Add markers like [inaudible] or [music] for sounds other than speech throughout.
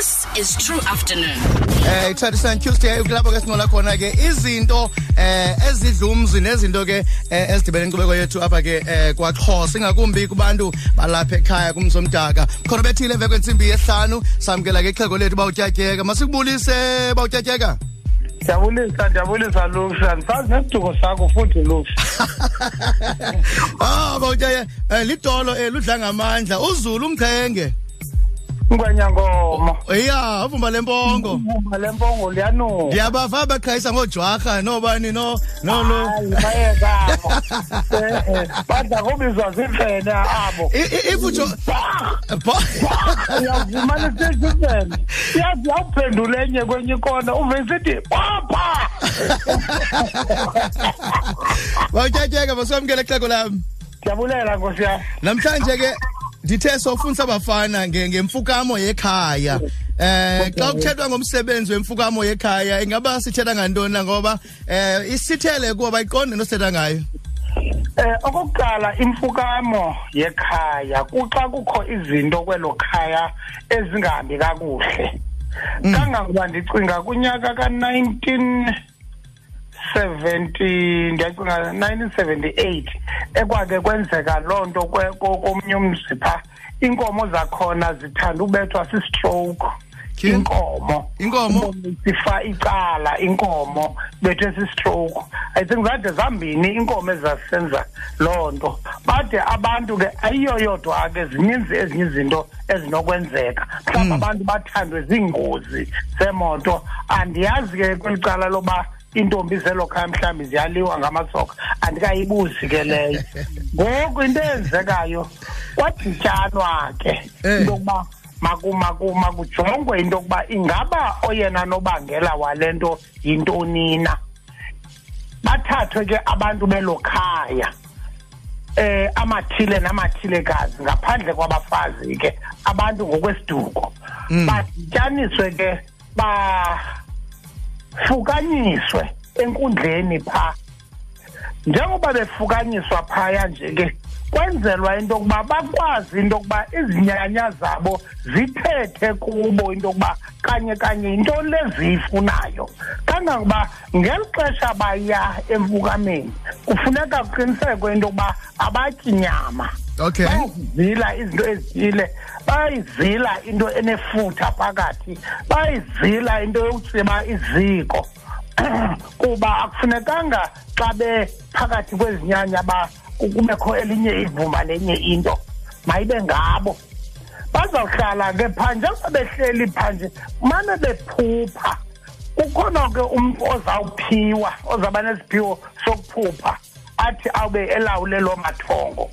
This is True Afternoon. Eh Tradition Tuesday kulapho ke singola khona ke izinto eh ezidlumzi nezinto ke eh, ezidibene inkubeko yethu apha ke eh, kwaXhosa. Ingakumbi kubantu balapha ekhaya kumzomdaka. Khona bethile emva kwensimbi yehlanu samkela ke ixhego lethu bawutyatyeka. Masikubulise bawutyatyeka? Ndiyabulisa ndiyabulisa Luxa ndisazi nesiduko sakho futhi Luxa [laughs] Ah bawutyaye eh, lidolo eh, ludla ngamandla. Uzulu umchenge Ngwenya ngoma iya uvumba lempongo Uma lempongo liyanuka. Ndiyabava baqhayisa ngojwarha nobani no no no. Hayi bayeka Eh, eh, badla kubizwa zifene abo. I- i- if ujo uyavumana sesifene yazi yawuphendula enye kwenye ikona uve sithi papa bawutyatyeka basikwamkela ixhego lam ndiyabulela nkosi yam namhlanje ke ndithe sofundisa abafana nge- ngemfukamo yekhaya. Eh xa kuthethwa ngomsebenzi wemfukamo yekhaya ingaba sithetha ngantoni ngoba eh isithele kuba bayiqonde into sithetha ngayo. Eh okokuqala imfukamo yekhaya kuxa kukho izinto kwelo khaya ezingahambi kakuhle. Kangangoba ndicinga kunyaka ka19 70 ndiyacinga 1978 ekwake kwenzeka lonto komnye umzipha inkomo zakhona zithanda ubethwa si-stroke inkomo Inkomo? sifa icala inkomo bethe si-stroke. I think zade zambini inkomo ezasenza loo nto. Bade abantu ke ayiyo yodwa ke zininzi ezinye izinto ezinokwenzeka. Mhlawumbi abantu bathandwe ziingozi zemoto andiyazi ke kweli cala loba iintombi zelo khaya mhlawumbi ziyaliwa ngamasoka. Andikayibuzi ke leyo. [laughs] Ngoku into eyenzekayo kwadityanwa ke Eh. into yokuba maku maku makujongwe into yokuba ingaba oyena nobangela wale nto yintoni na bathathwe ke abantu belo khaya eh amathile namathilekazi ngaphandle kwabafazi ke abantu ngokwesiduko. Badityaniswe ke bafukanyiswe enkundleni pha. Njengoba befukanyiswa phaya nje ke kwenzelwa into yokuba bakwazi into yokuba izinyanya zabo zithethe kubo into yokuba kanye kanye yinto leziyifunayo kangangoba ngeli xesha baya emfukameni kufuneka kuqinisekwe into yokuba abatyi nyama. Okay. Bayazizila izinto ezithile. Bayizila into enefutha phakathi. Bayizila into yokutsiba iziko. [clears throat] Kuba akufunekanga xa bephakathi kwezinyanya ba kubekho elinye ivumba lenye into. Mayibe ngabo. Bazawuhlala ke phaa njengoba behleli phanje mane bephupha. Kukhona ke umntu ozawuphiwa ozawuba nesiphiwo sokuphupha athi awube elawule loo mathongo.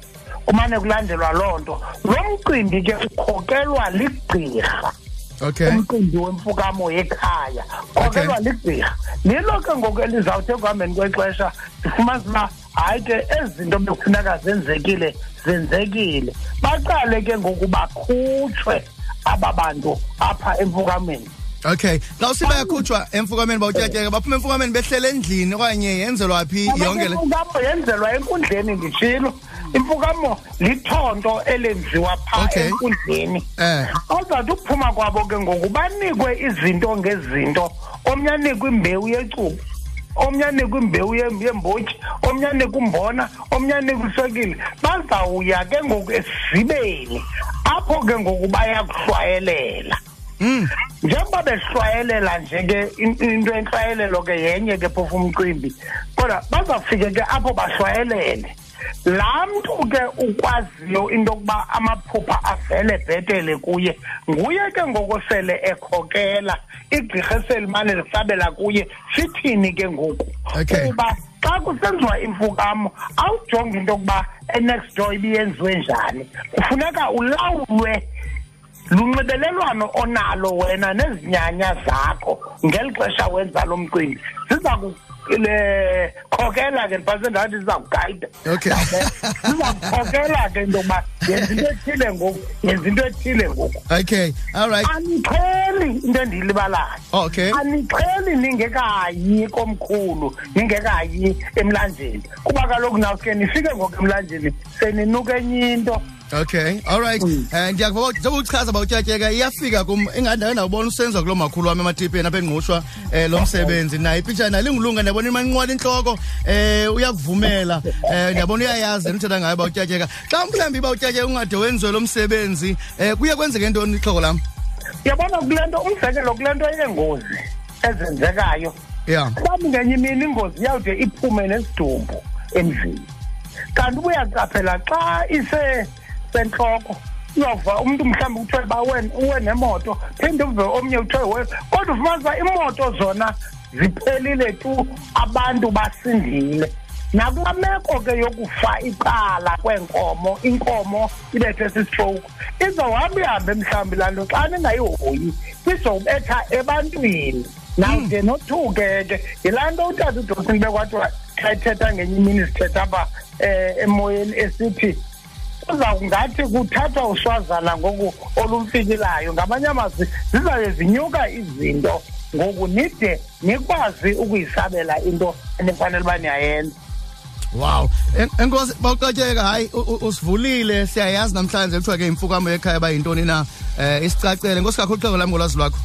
Kumane kulandelwa loo nto. Lo mcimbi ke ukhokelwa ligqirha. Okay. Umcimbi wemfukamo yekhaya. Khokelwa ligqirha. Lilo ke ngoku elizawuthi ekuhambeni kwexesha sifumanise uba hayi ke ezi zinto bekufuneka zenzekile zenzekile. Baqale ke ngoku bakhutshwe aba bantu apha emfukameni. Okay. Xa usiba yakhutshwa emfukameni bawutyatyeka baphuma emfukameni behlele endlini okanye yenzelwa phi yonke le? imfukamo yenzelwa enkundleni nditshilo imfukamo lithonto elenziwa phaa enkundleni. Eh. Bazawuthi ukuphuma kwabo ke ngoku banikwe izinto ngezinto. Omnye anikwe imbewu yecuba omnye anikwe imbewu ye- yeembotyi omnye anikwe umbona omnye anikwe iswekile. Bazawuya ke ngoku esizibeni apho ke ngoku bayakuhlwayelela. Njengoba behlwayelela nje ke in- into entlwayelelo ke yenye ke phofu umcimbi kodwa bazawufike ke apho bahlwayelele laa mntu ke ukwaziyo into yokuba amaphupha avele bhetele kuye nguye ke ngoku sele ekhokela. Igqirha eselimane lisabela kuye sithini ke ngoku kuba xa kusenziwa imfukamo awujongi into yokuba enext door ibiyenziwe njani. Kufuneka ulawulwe lunxibelelwano onalo wena nezinyanya zakho ngeli xesha wenza lo mcimbi ziza le khokela ke ndibase ndathi ziza kugayida Okay. ziza kukhokela ke into yokuba yenza into ethile ngoku yenza into ethile ngoku. Okay all right. Aniqheli into endiyilibalayo. Okay. Aniqheli ningekayi komkhulu ningekayi emlanjeni. Kuba kaloku nawuske nifike ngoku emlanjeni seninuka enye into. Okay, all right. Eh ngiyakuba njengoba uchaza bawutyatyeka iyafika kum engandayo nawubona usenza kulo makhulu wami ematipeni apha engqushwa eh lo msebenzi naye. Ipicture nalingulunga ndiyabona imanqwala inhloko eh uyakuvumela. Eh ndiyabona uyayazi ndithetha ngayo bawutyatyeka xa mhlawumbi bawutyatyeka ungade wenziwe lo msebenzi eh kuye kwenzeke ntoni ixhoko lam uyabona kule nto umzekelo kule nto yengozi ezenzekayo. Yeah mhlawumbi ngenye imini ingozi iyawude iphume nesidumbu emzini. Kanti ubuyacaphela xa isesentloko uyova umntu mhlawumbi kuthiwe ba uwe nemoto phinde uve omnye kuthiwe we kodwa ufumanisa imoto zona ziphelile tu abantu basindile. Nakulaa meko ke yokufa iqala kweenkomo inkomo ibethe sistroke izawuhamba ihambe mhlawumbi laa nto xa ningayihoyi izobetha ebantwini. Nawude nothuke ke yilaa nto utata udosini bekwathiwa xa ithetha ngenye imini sithetha apha um emoyeni esithi kuzawungathi kuthathwa uswazana ngoku olumfikilayo ngamanye amazwi zizawuye zinyuka izinto ngoku nide nikwazi ukuyisabela into enifanele uba niyayenza Wow. En- Enkosi bawuqatyeka hayi u- u- usivulile siyayazi namhlanje kuthiwa ke imfukamo yekhaya bayintoni na eh isicacele nkosi kakhulu xhego lam ngolwazi lwakho.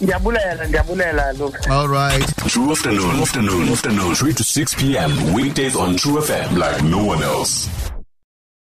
ndiyabulela ndiyabulela luke All right. True afternoon, afternoon, afternoon, 3 to 6 p.m. Weekdays on True FM like no one else.